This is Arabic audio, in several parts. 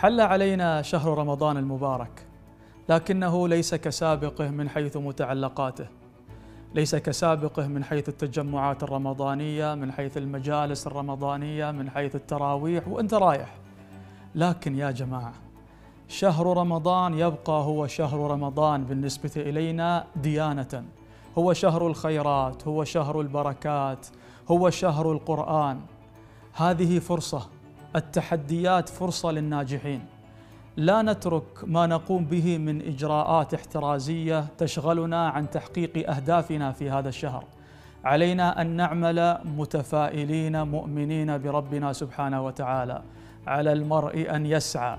حل علينا شهر رمضان المبارك لكنه ليس كسابقه من حيث متعلقاته ليس كسابقه من حيث التجمعات الرمضانية من حيث المجالس الرمضانية من حيث التراويح وأنت رايح. لكن يا جماعة شهر رمضان يبقى هو شهر رمضان بالنسبة إلينا ديانة. هو شهر الخيرات هو شهر البركات هو شهر القرآن. هذه فرصة التحديات فرصة للناجحين. لا نترك ما نقوم به من إجراءات احترازية تشغلنا عن تحقيق أهدافنا في هذا الشهر. علينا أن نعمل متفائلين مؤمنين بربنا سبحانه وتعالى. على المرء أن يسعى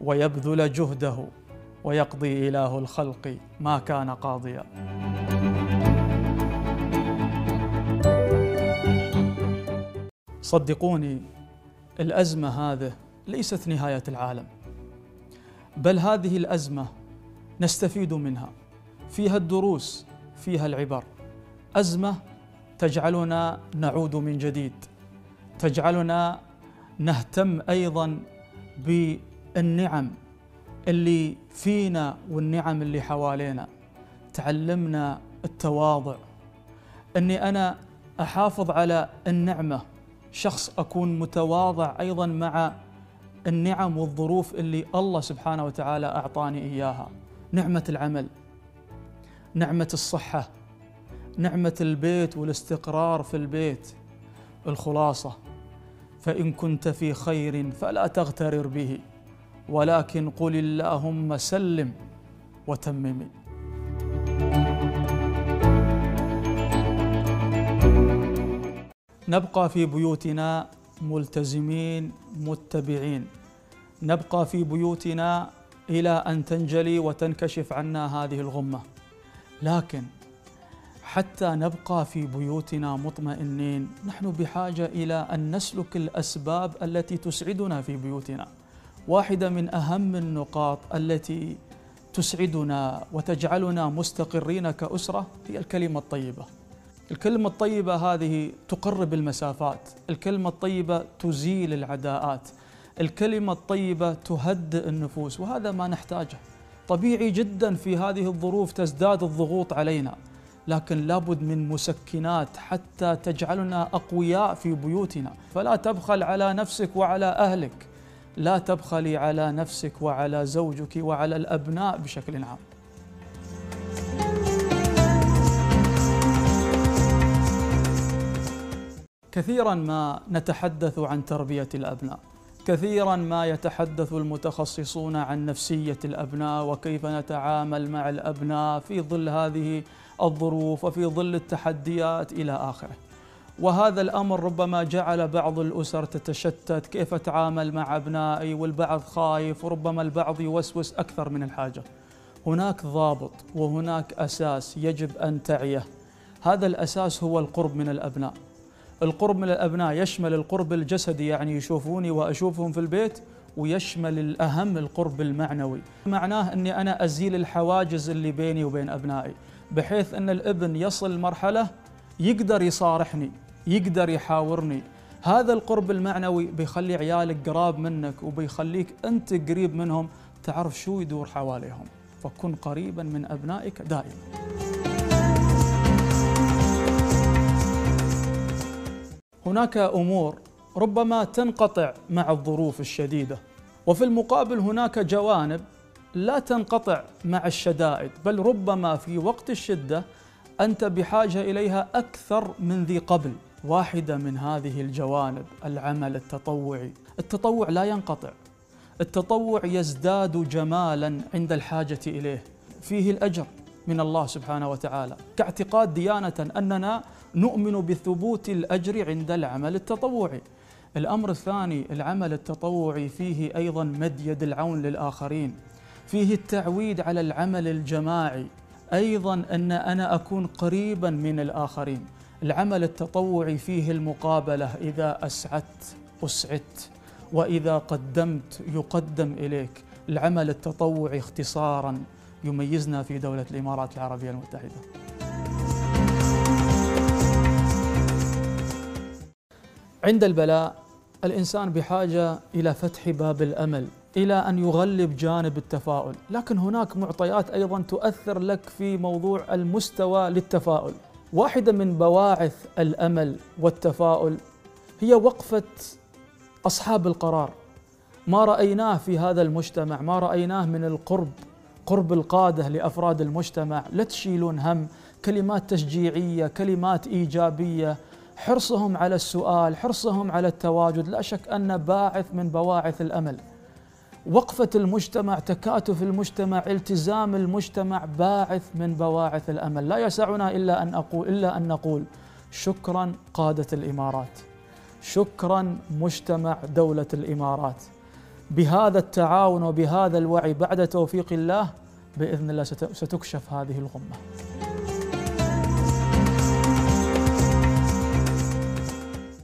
ويبذل جهده ويقضي إله الخلق ما كان قاضيا. صدقوني الأزمة هذه ليست نهاية العالم بل هذه الأزمة نستفيد منها. فيها الدروس فيها العبر. أزمة تجعلنا نعود من جديد. تجعلنا نهتم أيضا بالنعم اللي فينا والنعم اللي حوالينا. تعلمنا التواضع. إني أنا أحافظ على النعمة شخص أكون متواضع أيضا مع النعم والظروف اللي الله سبحانه وتعالى أعطاني إياها. نعمة العمل نعمة الصحة نعمة البيت والاستقرار في البيت الخلاصة. فإن كنت في خير فلا تغترر به ولكن قل اللهم سلم وتممي نبقى في بيوتنا ملتزمين متبعين. نبقى في بيوتنا إلى أن تنجلي وتنكشف عنا هذه الغمة. لكن حتى نبقى في بيوتنا مطمئنين نحن بحاجة إلى أن نسلك الأسباب التي تسعدنا في بيوتنا. واحدة من أهم النقاط التي تسعدنا وتجعلنا مستقرين كأسرة هي الكلمة الطيبة. الكلمة الطيبة هذه تقرب المسافات، الكلمة الطيبة تزيل العداءات، الكلمة الطيبة تهدئ النفوس وهذا ما نحتاجه. طبيعي جدا في هذه الظروف تزداد الضغوط علينا، لكن لابد من مسكنات حتى تجعلنا أقوياء في بيوتنا، فلا تبخل على نفسك وعلى أهلك، لا تبخلي على نفسك وعلى زوجك وعلى الأبناء بشكل عام. كثيرا ما نتحدث عن تربية الأبناء كثيرا ما يتحدث المتخصصون عن نفسية الأبناء وكيف نتعامل مع الأبناء في ظل هذه الظروف وفي ظل التحديات إلى آخره. وهذا الأمر ربما جعل بعض الأسر تتشتت كيف أتعامل مع أبنائي؟ والبعض خايف وربما البعض يوسوس أكثر من الحاجة. هناك ضابط وهناك أساس يجب أن تعيه. هذا الأساس هو القرب من الأبناء. القرب من الأبناء يشمل القرب الجسدي يعني يشوفوني وأشوفهم في البيت ويشمل الأهم القرب المعنوي. معناه أني أنا أزيل الحواجز اللي بيني وبين أبنائي بحيث أن الابن يصل مرحلة يقدر يصارحني يقدر يحاورني. هذا القرب المعنوي بيخلي عيالك قراب منك وبيخليك أنت قريب منهم تعرف شو يدور حواليهم. فكن قريبا من أبنائك دائما. هناك أمور ربما تنقطع مع الظروف الشديدة وفي المقابل هناك جوانب لا تنقطع مع الشدائد بل ربما في وقت الشدة أنت بحاجة إليها أكثر من ذي قبل واحدة من هذه الجوانب العمل التطوعي. التطوع لا ينقطع. التطوع يزداد جمالا عند الحاجة إليه. فيه الأجر. من الله سبحانه وتعالى كاعتقاد ديانة أننا نؤمن بثبوت الأجر عند العمل التطوعي. الأمر الثاني العمل التطوعي فيه أيضا مد يد العون للآخرين. فيه التعويد على العمل الجماعي، أيضا أن أنا أكون قريبا من الآخرين. العمل التطوعي فيه المقابلة إذا أسعدت أسعدت وإذا قدمت يقدم إليك. العمل التطوعي اختصارا يميزنا في دولة الإمارات العربية المتحدة. عند البلاء الإنسان بحاجة إلى فتح باب الأمل إلى أن يغلب جانب التفاؤل، لكن هناك معطيات أيضا تؤثر لك في موضوع المستوى للتفاؤل. واحدة من بواعث الأمل والتفاؤل هي وقفة أصحاب القرار. ما رأيناه في هذا المجتمع، ما رأيناه من القرب قرب القادة لأفراد المجتمع، لا تشيلون هم، كلمات تشجيعية، كلمات إيجابية، حرصهم على السؤال حرصهم على التواجد. لا شك أن باعث من بواعث الأمل. وقفة المجتمع تكاتف المجتمع التزام المجتمع باعث من بواعث الأمل. لا يسعنا إلا أن أقول إلا أن نقول شكرا قادة الإمارات. شكرا مجتمع دولة الإمارات. بهذا التعاون وبهذا الوعي بعد توفيق الله بإذن الله ستكشف هذه الغمة.